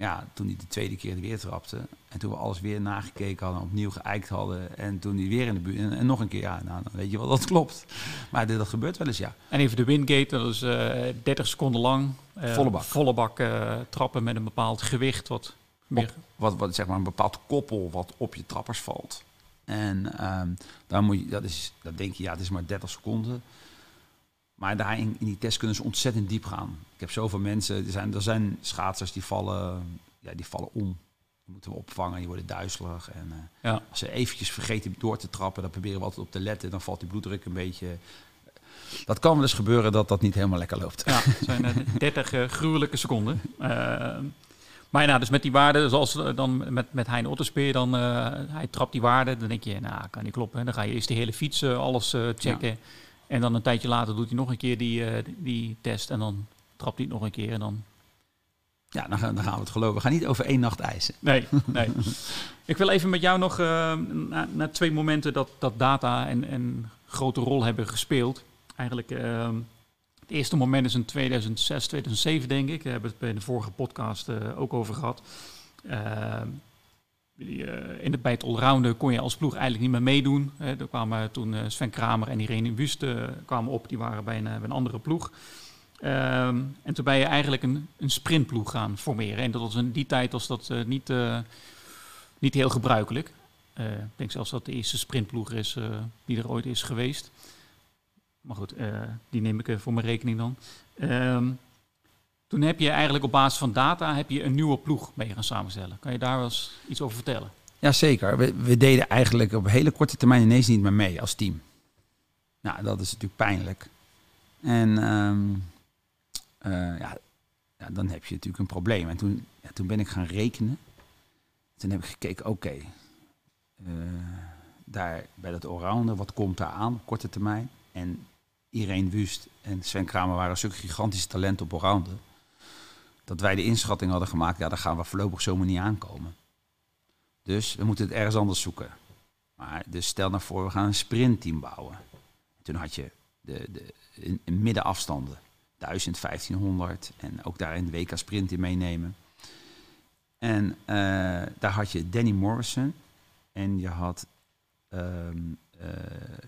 Ja, toen hij de tweede keer weer trapte. En toen we alles weer nagekeken hadden, opnieuw geëikt hadden. En toen hij weer in de buurt. En, nog een keer, ja, nou, dan weet je wel, dat klopt. Maar dit, dat gebeurt wel eens, ja. En even de windgate, dat is uh, eh, 30 seconden lang. Uh, volle bak. Volle bak uh, trappen met een bepaald gewicht. Wat, meer... Op, wat, wat, zeg maar, een bepaald koppel wat op je trappers valt. En um, dan moet je, dat is, dat denk je, ja, het is maar 30 seconden. Maar daar in, in, die test kunnen ze ontzettend diep gaan. Ik heb zoveel mensen, er zijn, er zijn schaatsers die vallen, ja, die vallen om. Die moeten we opvangen, die worden duizelig. En uh, ja. als ze eventjes vergeten door te trappen, dan proberen we altijd op te letten. Dan valt die bloeddruk een beetje... Dat kan wel eens gebeuren dat dat niet helemaal lekker loopt. Ja, het zijn uh, 30 uh, gruwelijke seconden. Uh, maar nou, dus met die waarde, zoals dan met, met Hein Otterspeer, dan hij trapt die waarde, dan denk je, nou, kan niet kloppen. Dan ga je eerst de hele fiets alles checken. Ja. En dan een tijdje later doet hij nog een keer die, uh, die test en dan trapt hij het nog een keer en dan... Ja, dan gaan, dan gaan we het geloven. We gaan niet over één nacht eisen. Nee, nee. Ik wil even met jou nog uh, naar, naar twee momenten dat, dat data en, een grote rol hebben gespeeld. Eigenlijk, uh, het eerste moment is in 2006, 2007 denk ik. Daar hebben we het bij de vorige podcast uh, ook over gehad. Ehm, uh, in het, bij het allrounden kon je als ploeg eigenlijk niet meer meedoen. Hè. Er kwamen toen uh, Sven Kramer en Irene Wust uh, kwamen op, die waren bij een, bij een andere ploeg. Um, en toen ben je eigenlijk een, een sprintploeg gaan formeren. En dat was in die tijd was dat niet, niet heel gebruikelijk. ik denk zelfs dat de eerste sprintploeg is die er ooit is geweest. Maar goed, die neem ik voor mijn rekening dan. Um, toen heb je eigenlijk op basis van data heb je een nieuwe ploeg mee gaan samenstellen. Kan je daar wel eens iets over vertellen? Jazeker. We, we deden eigenlijk op hele korte termijn ineens niet meer mee als team. Nou, dat is natuurlijk pijnlijk. En um, uh, ja, ja, dan heb je natuurlijk een probleem. En toen, ja, toen ben ik gaan rekenen. Toen heb ik gekeken, oké, uh, daar bij dat allrounder, wat komt daar aan op korte termijn? En Irene Wust en Sven Kramer waren zulke gigantische talenten op allrounder dat wij de inschatting hadden gemaakt, ja, daar gaan we voorlopig zomaar niet aankomen. Dus we moeten het ergens anders zoeken. Maar dus stel nou voor, we gaan een sprintteam bouwen. Toen had je de, de middenafstanden, 1000, 1500 en ook daar in de WK sprint in meenemen. En uh, daar had je Danny Morrison en je had um,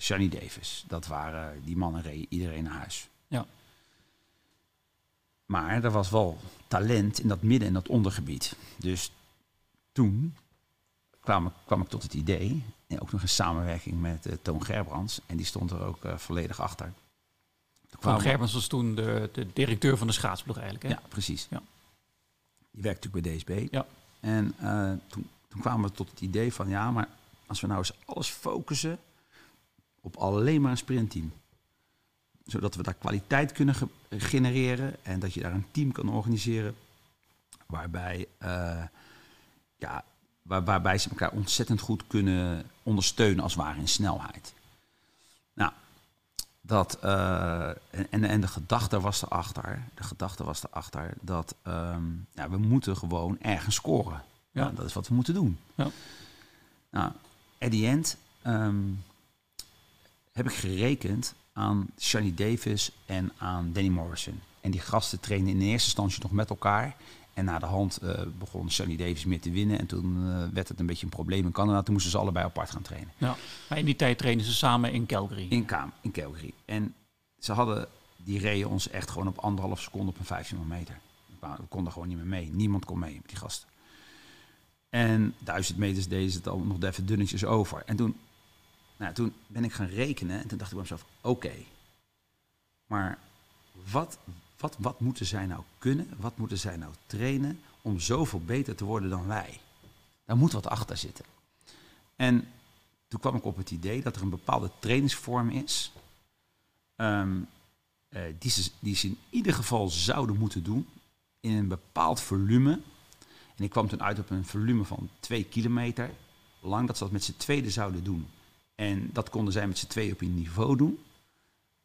Davis. Dat waren die mannen reden iedereen naar huis. Ja. Maar er was wel talent in dat midden- en dat ondergebied. Dus toen kwam ik, kwam ik tot het idee, en ook nog in samenwerking met uh, Toon Gerbrands, en die stond er ook uh, volledig achter. Toon Gerbrands was toen de, de, directeur van de schaatsploeg eigenlijk. Hè? Ja, precies. Ja. Die werkte natuurlijk bij DSB. Ja. En uh, toen, toen kwamen we tot het idee van, ja, maar als we nou eens alles focussen op alleen maar een sprintteam zodat we daar kwaliteit kunnen genereren en dat je daar een team kan organiseren waarbij, uh, ja, waar, waarbij ze elkaar ontzettend goed kunnen ondersteunen als het ware in snelheid. Nou, dat, uh, en, en de gedachte was erachter, de gedachte was erachter dat um, ja, we moeten gewoon ergens scoren. Ja. dat is wat we moeten doen. Ja. Nou, at the end um, heb ik gerekend aan Shani Davis en aan Danny Morrison. En die gasten trainen in eerste instantie nog met elkaar. En na de hand uh, begon Sunny Davis meer te winnen. En toen uh, werd het een beetje een probleem in Canada. Toen moesten ze allebei apart gaan trainen. Ja, maar in die tijd trainen ze samen in Calgary. In, Kaam, in Calgary. En ze hadden, die reden ons echt gewoon op anderhalf seconde op een 1500 meter. We konden gewoon niet meer mee. Niemand kon mee met die gasten. En duizend meters deden ze het al nog even dunnetjes over. En toen, nou, toen ben ik gaan rekenen. En toen dacht ik bij mezelf, oké. maar wat, wat, wat moeten zij nou kunnen? Wat moeten zij nou trainen om zoveel beter te worden dan wij? Daar moet wat achter zitten. En toen kwam ik op het idee dat er een bepaalde trainingsvorm is. Ehm, eh, die, ze, die ze in ieder geval zouden moeten doen in een bepaald volume. En ik kwam toen uit op een volume van 2 kilometer lang. Dat ze dat met z'n tweede zouden doen. En dat konden zij met z'n tweeën op een niveau doen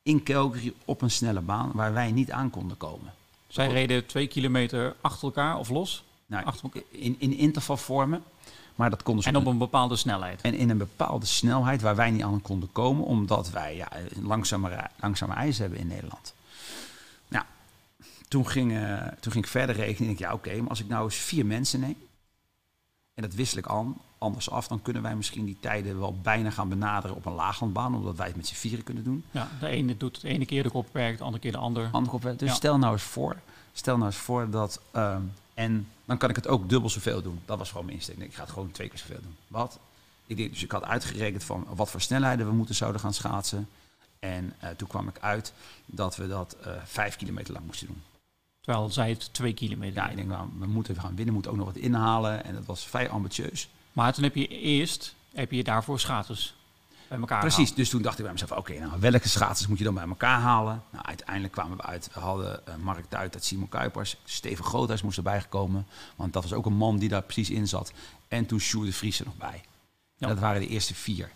in Calgary op een snelle baan waar wij niet aan konden komen. Zij reden twee kilometer achter elkaar of los? Nou, achter In, in intervalvormen. Maar dat konden ze en op een bepaalde snelheid. En in een bepaalde snelheid waar wij niet aan konden komen, omdat wij ja, langzamer ijs hebben in Nederland. Nou, toen ging, uh, toen ging ik verder rekenen. En ik, ja, oké, maar als ik nou eens vier mensen neem. En dat wissel ik aan, anders af, dan kunnen wij misschien die tijden wel bijna gaan benaderen op een laaglandbaan, omdat wij het met z'n vieren kunnen doen. Ja, de ene doet het ene keer de kopwerk, de andere keer de ander. Andere kopwerk. Dus stel nou eens voor, stel nou eens voor dat, ehm, en dan kan ik het ook dubbel zoveel doen. Dat was gewoon mijn insteek. Ik ga het gewoon twee keer zoveel doen. Wat? Ik deed, dus ik had uitgerekend van wat voor snelheden we moeten zouden gaan schaatsen. En uh, toen kwam ik uit dat we dat uh, vijf kilometer lang moesten doen. Terwijl zij het twee kilometer. Ja, ik denk, nou, we moeten gaan winnen, moeten ook nog wat inhalen. En dat was vrij ambitieus. Maar toen heb je eerst heb je daarvoor schaatsers bij elkaar Precies, dus toen dacht ik bij mezelf, oké, nou welke schaatsers moet je dan bij elkaar halen? Nou, uiteindelijk kwamen we uit, we hadden uh, Mark Duit, dat Simon Kuipers, Steven Groothuis moest erbij gekomen, want dat was ook een man die daar precies in zat. En toen Sjoerd de Vries er nog bij. Ja. Dat waren de eerste vier.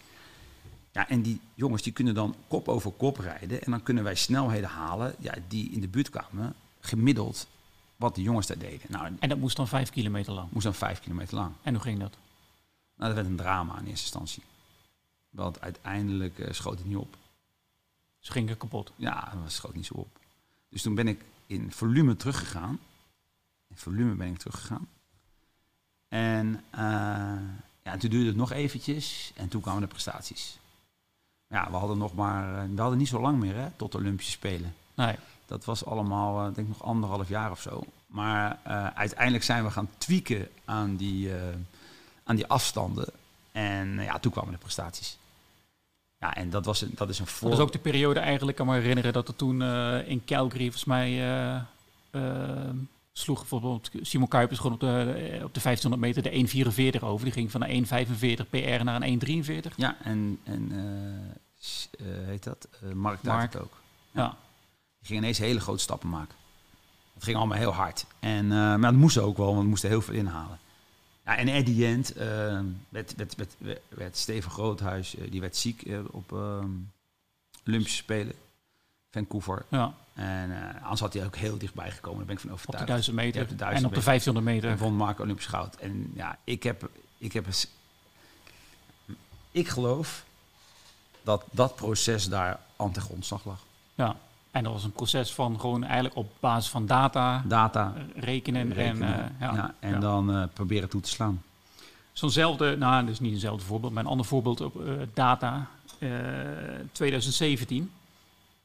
Ja, en die jongens die kunnen dan kop over kop rijden en dan kunnen wij snelheden halen ja, die in de buurt kwamen, gemiddeld wat de jongens daar deden. Nou, en dat moest dan vijf kilometer lang? Moest dan vijf kilometer lang. En hoe ging dat? Nou, dat werd een drama in eerste instantie. Want uiteindelijk uh, schoot het niet op. Ze gingen kapot? Ja, dat schoot niet zo op. Dus toen ben ik in volume teruggegaan. In volume ben ik teruggegaan. En uh, ja, toen duurde het nog eventjes en toen kwamen de prestaties. Ja, we hadden nog maar, eh, we hadden niet zo lang meer hè, tot de Olympische Spelen. Nee. Dat was allemaal, uh, denk ik nog anderhalf jaar of zo. Maar uh, uiteindelijk zijn we gaan tweaken aan die, aan die afstanden. En ja, toen kwamen de prestaties. Ja, en dat, was een, dat is een voor... Dat is ook de periode eigenlijk, kan me herinneren dat er toen in Calgary, volgens mij, sloeg bijvoorbeeld Simon Kuipers gewoon op de, op de 1500 meter de 1,44 over. Die ging van een 1,45 PR naar een 1,43. Ja, en, en heet dat? Mark Mark ook. Ja. ja. Die ging ineens hele grote stappen maken. Het ging allemaal heel hard. En, maar dat moest ook wel, want we moesten heel veel inhalen. Ja, en at the end uh, werd, werd, werd, werd, Steven Groothuis, uh, die werd ziek uh, op Olympische Spelen. Vancouver. Ja. En anders had hij ook heel dichtbij gekomen, daar ben ik van overtuigd. Op de 1000 meter, de en op de 1500 meter. En vond Mark Olympisch goud. En ja, ik heb, ik heb ik geloof dat dat proces daar aan de grondslag lag. Ja. En dat was een proces van gewoon eigenlijk op basis van data, data rekenen, en, uh, ja, ja, en dan uh, proberen toe te slaan. Zo'nzelfde, nou, dus niet eenzelfde voorbeeld, maar een ander voorbeeld op uh, data. 2017,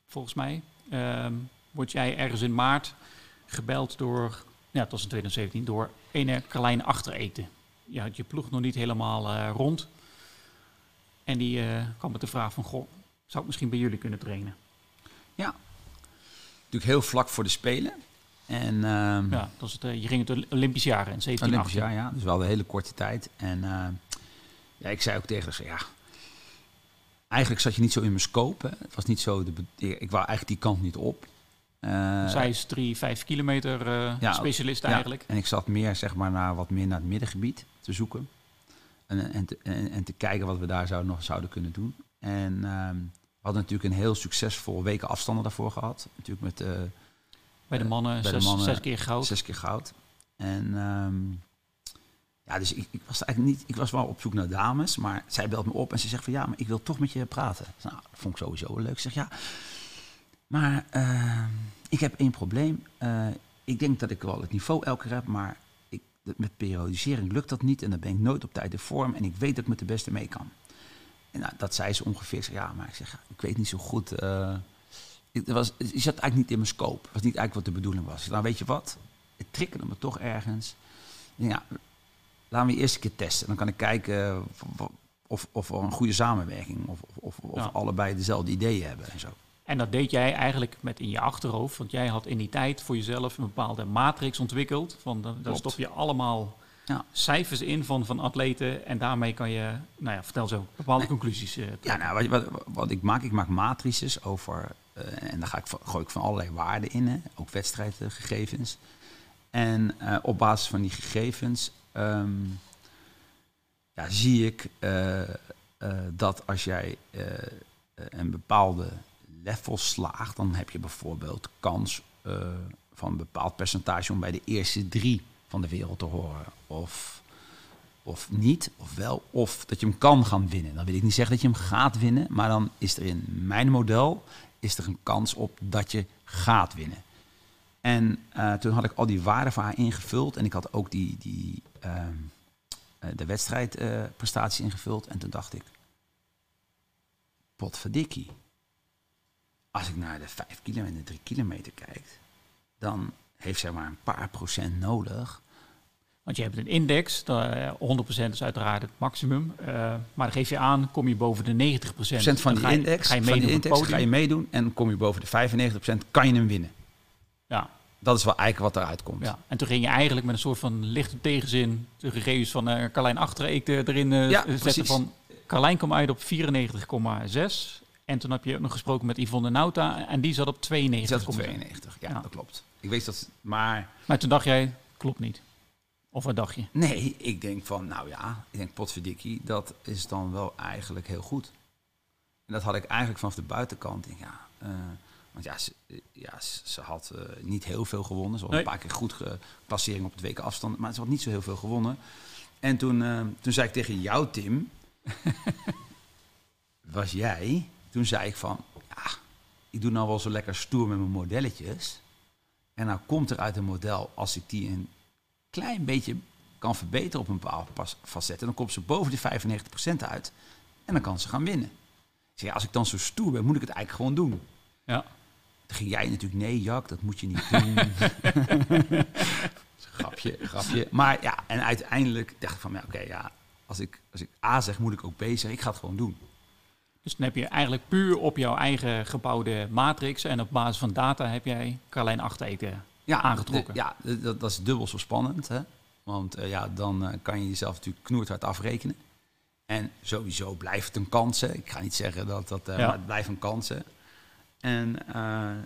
volgens mij, ehm, word jij ergens in maart gebeld door, ja, het was in 2017, door een klein achtereten. Je had je ploeg nog niet helemaal rond. En die kwam met de vraag van, goh, zou ik misschien bij jullie kunnen trainen? Ja, natuurlijk heel vlak voor de Spelen. En, uh, ja, dat is het, uh, je ging het Olympisch jaar in 17, Olympisch jaar, ja. Dus wel een hele korte tijd. En uh, ja, ik zei ook tegen ze, ja, eigenlijk zat je niet zo in mijn scope. Hè. Het was niet zo, de, ik wou eigenlijk die kant niet op. Uh, Zij is drie, vijf kilometer ja, specialist eigenlijk. En ik zat meer, zeg maar, naar wat meer naar het middengebied te zoeken. En, en, te, en, en te kijken wat we daar zou, nog zouden kunnen doen. En ehm, hadden natuurlijk een heel succesvol weken afstanden daarvoor gehad. Natuurlijk met uh, bij de mannen, bij zes, de mannen zes keer goud. Zes keer goud. En ehm, ja, dus ik, ik, was eigenlijk niet, ik was wel op zoek naar dames, maar zij belt me op en ze zegt van ja, maar ik wil toch met je praten. Nou, dat vond ik sowieso leuk. Ik zeg ja, maar uh, ik heb één probleem. Uh, ik denk dat ik wel het niveau elke keer heb, maar ik, met periodisering lukt dat niet en dan ben ik nooit op tijd in vorm en ik weet dat ik met de beste mee kan. En nou, dat zei ze ongeveer. Ja, maar ik zeg, ik weet niet zo goed. Uh, het, was, het zat eigenlijk niet in mijn scope. Het was niet eigenlijk wat de bedoeling was. Dan nou, weet je wat? Het triggerde me toch ergens. Ja, laten we eerst een keer testen. Dan kan ik kijken of, of er een goede samenwerking of, of, of ja. allebei dezelfde ideeën hebben en zo. En dat deed jij eigenlijk met in je achterhoofd, want jij had in die tijd voor jezelf een bepaalde matrix ontwikkeld. Van, daar stop je allemaal ja. cijfers in van, van atleten en daarmee kan je, nou ja, vertel zo, bepaalde nee. conclusies uh, Ja, nou, wat, wat, wat, ik maak, ik maak matrices over, uh, en daar ga ik, gooi ik van allerlei waarden in, hè, ook wedstrijdgegevens. En uh, op basis van die gegevens um, ja, zie ik dat als jij een bepaalde level slaagt, dan heb je bijvoorbeeld kans van een bepaald percentage om bij de eerste drie van de wereld te horen. Of, of niet, of wel, of dat je hem kan gaan winnen. Dan wil ik niet zeggen dat je hem gaat winnen, maar dan is er in mijn model is er een kans op dat je gaat winnen. En uh, toen had ik al die waarden voor haar ingevuld en ik had ook die, die, uh, de wedstrijdprestatie ingevuld. En toen dacht ik, potverdikkie als ik naar de 5 kilometer en de 3 kilometer kijk, dan heeft zij maar een paar procent nodig. Want je hebt een index, 100% is uiteraard het maximum. Uh, maar dan geef je aan, kom je boven de 90%. Procent van die index, ga je, van die index ga je meedoen en kom je boven de 95%, kan je hem winnen. Ja. Dat is wel eigenlijk wat eruit komt. Ja. En toen ging je eigenlijk met een soort van lichte tegenzin de gegevens van uh, Carlijn Achterreek erin uh, ja, zetten precies. van... Carlijn kwam uit op 94,6 en toen heb je ook nog gesproken met Yvonne Nauta en die zat op 92. Die zat op 92, ja, dat klopt. Ik weet dat, maar... Maar toen dacht jij, klopt niet. Of wat dacht je? Nee, ik denk van, nou ja, ik denk potverdikkie, dat is dan wel eigenlijk heel goed. En dat had ik eigenlijk vanaf de buitenkant. Ja, uh, want ja, ze, ja, ze had uh, niet heel veel gewonnen. Ze had nee. een paar keer goed klassering op het weken afstand, maar ze had niet zo heel veel gewonnen. En toen, uh, toen zei ik tegen jou, Tim, was jij toen zei ik van, ja, ik doe nou wel zo lekker stoer met mijn modelletjes. En nou komt er uit een model, als ik die een klein beetje kan verbeteren op een bepaald facet, dan komt ze boven de 95% uit. En dan kan ze gaan winnen. Ik ja, als ik dan zo stoer ben, moet ik het eigenlijk gewoon doen. Ja. Toen ging jij natuurlijk, nee Jak, dat moet je niet doen. grapje, grapje. Maar ja, en uiteindelijk dacht ik van, ja, oké, ja, als ik, als ik A zeg, moet ik ook B zeggen. Ik ga het gewoon doen. Dus dan heb je eigenlijk puur op jouw eigen gebouwde matrix en op basis van data heb jij Carlijn Achtereten ja, aangetrokken. ja, dat, dat, is dubbel zo spannend. Hè? Want uh, ja, dan uh, kan je jezelf natuurlijk knoerhard afrekenen. En sowieso blijft het een kans. Hè? Ik ga niet zeggen dat dat, uh, ja. maar het blijft een kans. Hè? En,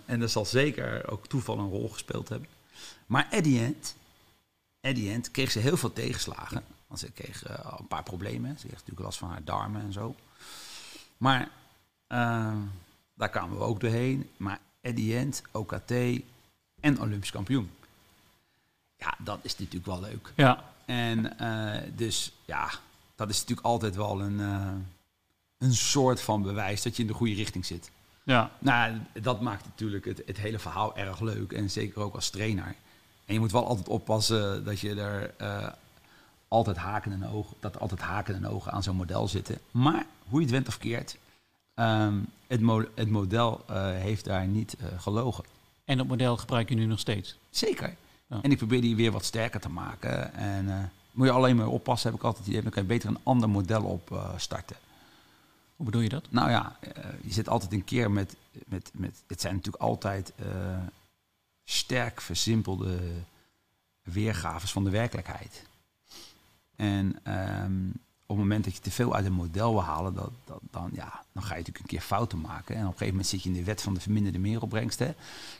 en dat zal zeker ook toeval een rol gespeeld hebben. Maar at the end, at the end kreeg ze heel veel tegenslagen. Want ze kreeg een paar problemen. Ze kreeg natuurlijk last van haar darmen en zo. Maar uh, daar kwamen we ook doorheen. Maar the end, OKT en Olympisch kampioen. Ja, dat is natuurlijk wel leuk. Ja. En uh, dus ja, dat is natuurlijk altijd wel een, uh, een soort van bewijs dat je in de goede richting zit. Ja. Nou, dat maakt natuurlijk het, het hele verhaal erg leuk. En zeker ook als trainer. En je moet wel altijd oppassen dat je er altijd haken en ogen, dat er altijd haken en ogen aan zo'n model zitten. Maar hoe je het went of keert, um, het, mo het, model uh, heeft daar niet uh, gelogen. En dat model gebruik je nu nog steeds? Zeker. Ja. En ik probeer die weer wat sterker te maken. En uh, moet je alleen maar oppassen, heb ik altijd idee. Dan kan je beter een ander model op starten. Hoe bedoel je dat? Nou ja, je zit altijd een keer met, met, met het zijn natuurlijk altijd sterk versimpelde weergaves van de werkelijkheid. En um, op het moment dat je te veel uit een model wil halen, dat, dat, dan, ja, dan ga je natuurlijk een keer fouten maken. En op een gegeven moment zit je in de wet van de verminderde meeropbrengst. Hè.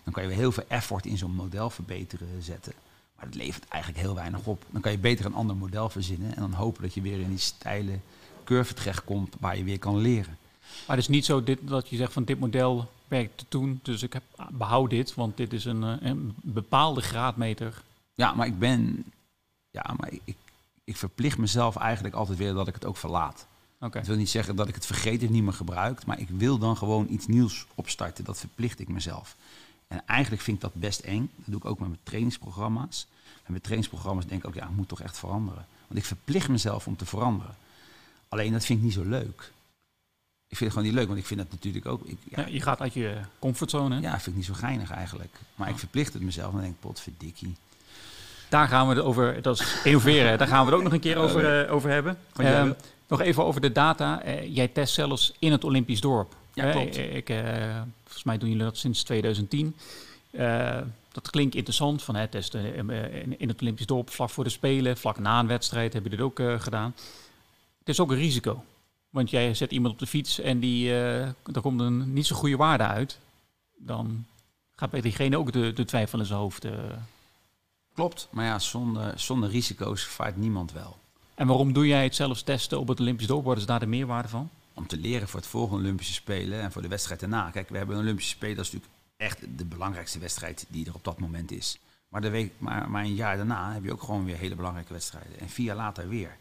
Dan kan je weer heel veel effort in zo'n model verbeteren zetten. Maar het levert eigenlijk heel weinig op. Dan kan je beter een ander model verzinnen en dan hopen dat je weer in die steile curve terechtkomt waar je weer kan leren. Maar het is niet zo dit, dat je zegt van dit model werkte toen, dus ik heb, behoud dit, want dit is een, eh, een bepaalde graadmeter. Ja, maar ik ben, ja, maar ik, ik verplicht mezelf eigenlijk altijd weer dat ik het ook verlaat. Oké. Dat wil niet zeggen dat ik het vergeet en niet meer gebruik, maar ik wil dan gewoon iets nieuws opstarten. Dat verplicht ik mezelf. En eigenlijk vind ik dat best eng. Dat doe ik ook met mijn trainingsprogramma's. En met trainingsprogramma's denk ik ook, ja, ik moet toch echt veranderen. Want ik verplicht mezelf om te veranderen. Alleen dat vind ik niet zo leuk. Ik vind het gewoon niet leuk, want ik vind het natuurlijk ook. Ik, ja, Ja, je gaat uit je comfortzone. hè? ja, vind ik niet zo geinig eigenlijk. Maar ik verplicht het mezelf en dan denk ik, potverdikkie. Daar gaan we het over, dat is innoveren, daar gaan we het ook nog een keer over, eh, over hebben. Ehm, nog even over de data. Eh, jij test zelfs in het Olympisch dorp. Ja, klopt. ik, eh, volgens mij doen jullie dat sinds 2010. Eh, dat klinkt interessant, van het testen in, het Olympisch dorp, vlak voor de Spelen, vlak na een wedstrijd, heb je dit ook gedaan. Het is ook een risico. Want jij zet iemand op de fiets en die, er komt een niet zo goede waarde uit. Dan gaat bij diegene ook de, de twijfel in zijn hoofd. Klopt, maar ja, zonder, zonder risico's vaart niemand wel. En waarom doe jij het zelfs testen op het Olympisch? Wat is daar de meerwaarde van? om te leren voor het volgende Olympische Spelen en voor de wedstrijd daarna. Kijk, we hebben een Olympische Spelen, dat is natuurlijk echt de belangrijkste wedstrijd die er op dat moment is. Maar, de week, maar, maar een jaar daarna heb je ook gewoon weer hele belangrijke wedstrijden. En vier jaar later weer.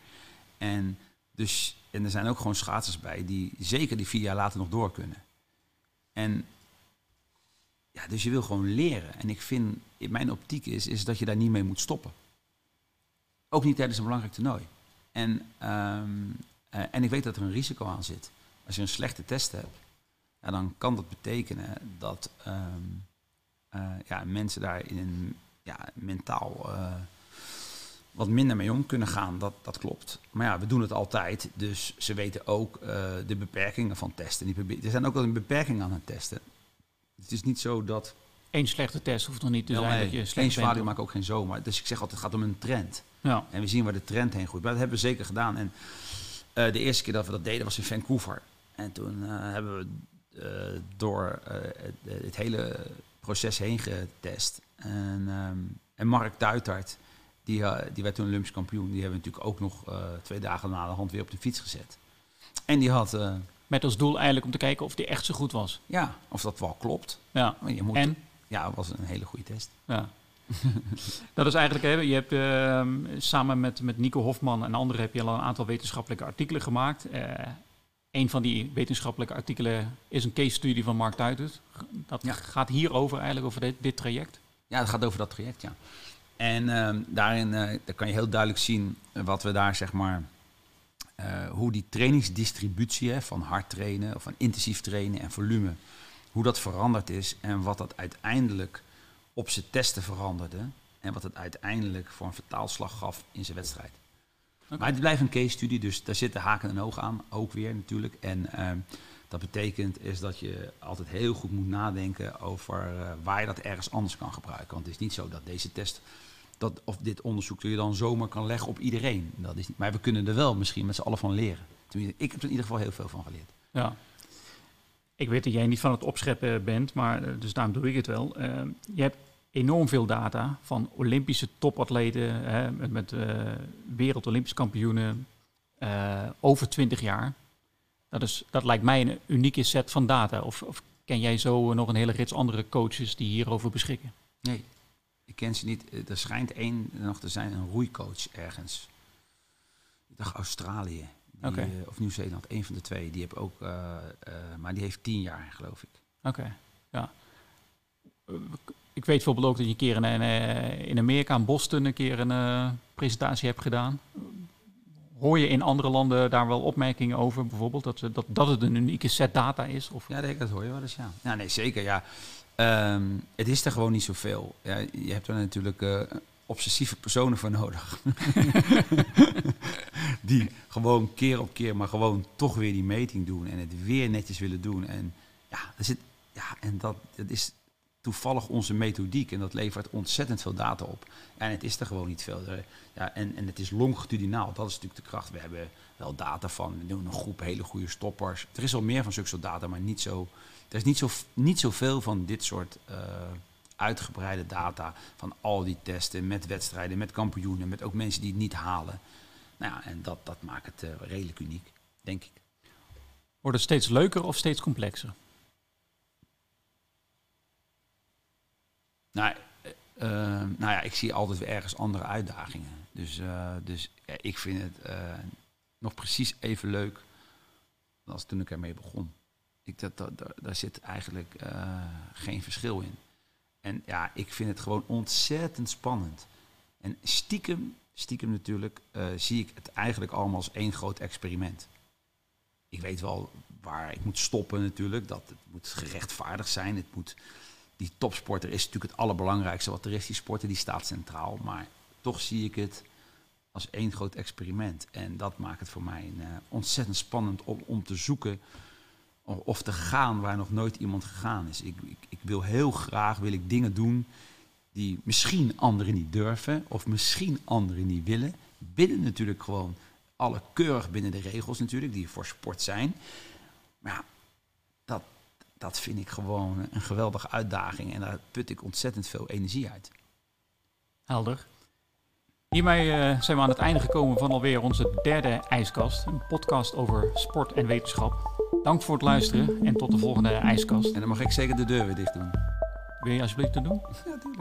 En, dus, en er zijn ook gewoon schaatsers bij die zeker die vier jaar later nog door kunnen. En ja, dus je wil gewoon leren. En ik vind, in mijn optiek is, is dat je daar niet mee moet stoppen. Ook niet tijdens een belangrijk toernooi. En, ehm, eh, en ik weet dat er een risico aan zit. Als je een slechte test hebt, ja, dan kan dat betekenen dat ehm, eh, ja, mensen daar in een ja, mentaal eh, wat minder mee om kunnen gaan. Dat, dat klopt. Maar ja, we doen het altijd. Dus ze weten ook de beperkingen van testen. Die er zijn ook wel een beperking aan het testen. Het is niet zo dat Eén slechte test hoeft nog niet te wel, zijn nee, dat je slecht zwaluw maakt ook geen zomaar. Dus ik zeg altijd, het gaat om een trend. Ja. En we zien waar de trend heen groeit. Maar dat hebben we zeker gedaan. En eh, de eerste keer dat we dat deden was in Vancouver. En toen eh, hebben we eh, door het, hele proces heen getest. En, ehm, en Mark Duitart, die, die werd toen Olympisch kampioen. Die hebben we natuurlijk ook nog twee dagen na de hand weer op de fiets gezet. En die had, Met als doel eigenlijk om te kijken of die echt zo goed was. ja, of dat wel klopt. Ja. Maar je moet, En? Ja, het was een hele goede test. Ja. dat is eigenlijk, hè, je hebt ehm, samen met, met Nico Hofman en anderen heb je al een aantal wetenschappelijke artikelen gemaakt. Eh een van die wetenschappelijke artikelen is een case studie van Mark Duitert. Dat Ja. gaat hierover eigenlijk, over dit, dit traject. Ja, het gaat over dat traject, ja. En ehm, daarin eh, daar kan je heel duidelijk zien wat we daar, zeg maar, eh, hoe die trainingsdistributie hè, van hard trainen of van intensief trainen en volume, hoe dat veranderd is en wat dat uiteindelijk op zijn testen veranderde en wat het uiteindelijk voor een vertaalslag gaf in zijn wedstrijd. Maar het blijft een case studie, dus daar zitten haken en ogen aan, ook weer natuurlijk. En ehm, dat betekent is dat je altijd heel goed moet nadenken over eh, waar je dat ergens anders kan gebruiken. Want het is niet zo dat deze test dat, of dit onderzoek je dan zomaar kan leggen op iedereen. Dat is niet, maar we kunnen er wel misschien met z'n allen van leren. Tenminste, ik heb er in ieder geval heel veel van geleerd. Ja. Ik weet dat jij niet van het opscheppen bent, maar eh, dus daarom doe ik het wel. Eh, je hebt enorm veel data van Olympische topatleten, hè, met, met eh, wereld-Olympisch kampioenen, eh, over 20 jaar. Dat, is, dat lijkt mij een unieke set van data. Of, of ken jij zo nog een hele rits andere coaches die hierover beschikken? Nee, ik ken ze niet. Eh, Er schijnt één nog te zijn, een roeicoach ergens. Ik dacht Australië. Die, eh, of Nieuw-Zeeland, één van de twee. Die heb ook, eh, maar die heeft tien jaar, geloof ik. Oké, ja. Ik weet bijvoorbeeld ook dat je een keer in, in Amerika, in Boston, een keer een presentatie hebt gedaan. Hoor je in andere landen daar wel opmerkingen over, bijvoorbeeld, dat, dat, dat het een unieke set data is? Of, Ja, dat, dat hoor je wel eens, ja. Ja, nee, zeker, ja. Ehm, het is er gewoon niet zoveel. Ja, je hebt er natuurlijk eh, obsessieve personen voor nodig. die gewoon keer op keer, maar gewoon toch weer die meting doen en het weer netjes willen doen. En ja, er zit, ja, en dat, dat is toevallig onze methodiek en dat levert ontzettend veel data op. En het is er gewoon niet veel. Ja, en, en het is longitudinaal, dat is natuurlijk de kracht. We hebben wel data van, we doen een groep hele goede stoppers. Er is al meer van zulke soort data, maar niet zo, er is niet, zo, niet zoveel van dit soort eh, uitgebreide data van al die testen met wedstrijden, met kampioenen, met ook mensen die het niet halen. Nou ja, en dat, dat maakt het eh, redelijk uniek, denk ik. Wordt het steeds leuker of steeds complexer? Nou, uh, nou ja, ik zie altijd weer ergens andere uitdagingen. Dus, uh, dus ja, ik vind het nog precies even leuk als toen ik ermee begon. Ik, dat, dat, daar zit eigenlijk geen verschil in. En ja, ik vind het gewoon ontzettend spannend. En stiekem, stiekem natuurlijk, zie ik het eigenlijk allemaal als één groot experiment. Ik weet wel waar ik moet stoppen natuurlijk. Dat het moet gerechtvaardigd zijn. Het moet die topsporter is natuurlijk het allerbelangrijkste wat er is. Die sporter die staat centraal. Maar toch zie ik het als één groot experiment. En dat maakt het voor mij uh, ontzettend spannend om, om te zoeken of te gaan waar nog nooit iemand gegaan is. Ik, ik, ik, wil heel graag wil ik dingen doen die misschien anderen niet durven of misschien anderen niet willen. Binnen natuurlijk gewoon alle keurig binnen de regels natuurlijk, die voor sport zijn. Maar ja, dat, dat vind ik gewoon een geweldige uitdaging en daar put ik ontzettend veel energie uit. Helder. Hiermee uh, zijn we aan het einde gekomen van alweer onze derde ijskast. Een podcast over sport en wetenschap. Dank voor het luisteren en tot de volgende ijskast. En dan mag ik zeker de deur weer dicht doen. Wil je alsjeblieft dat doen? Ja, doe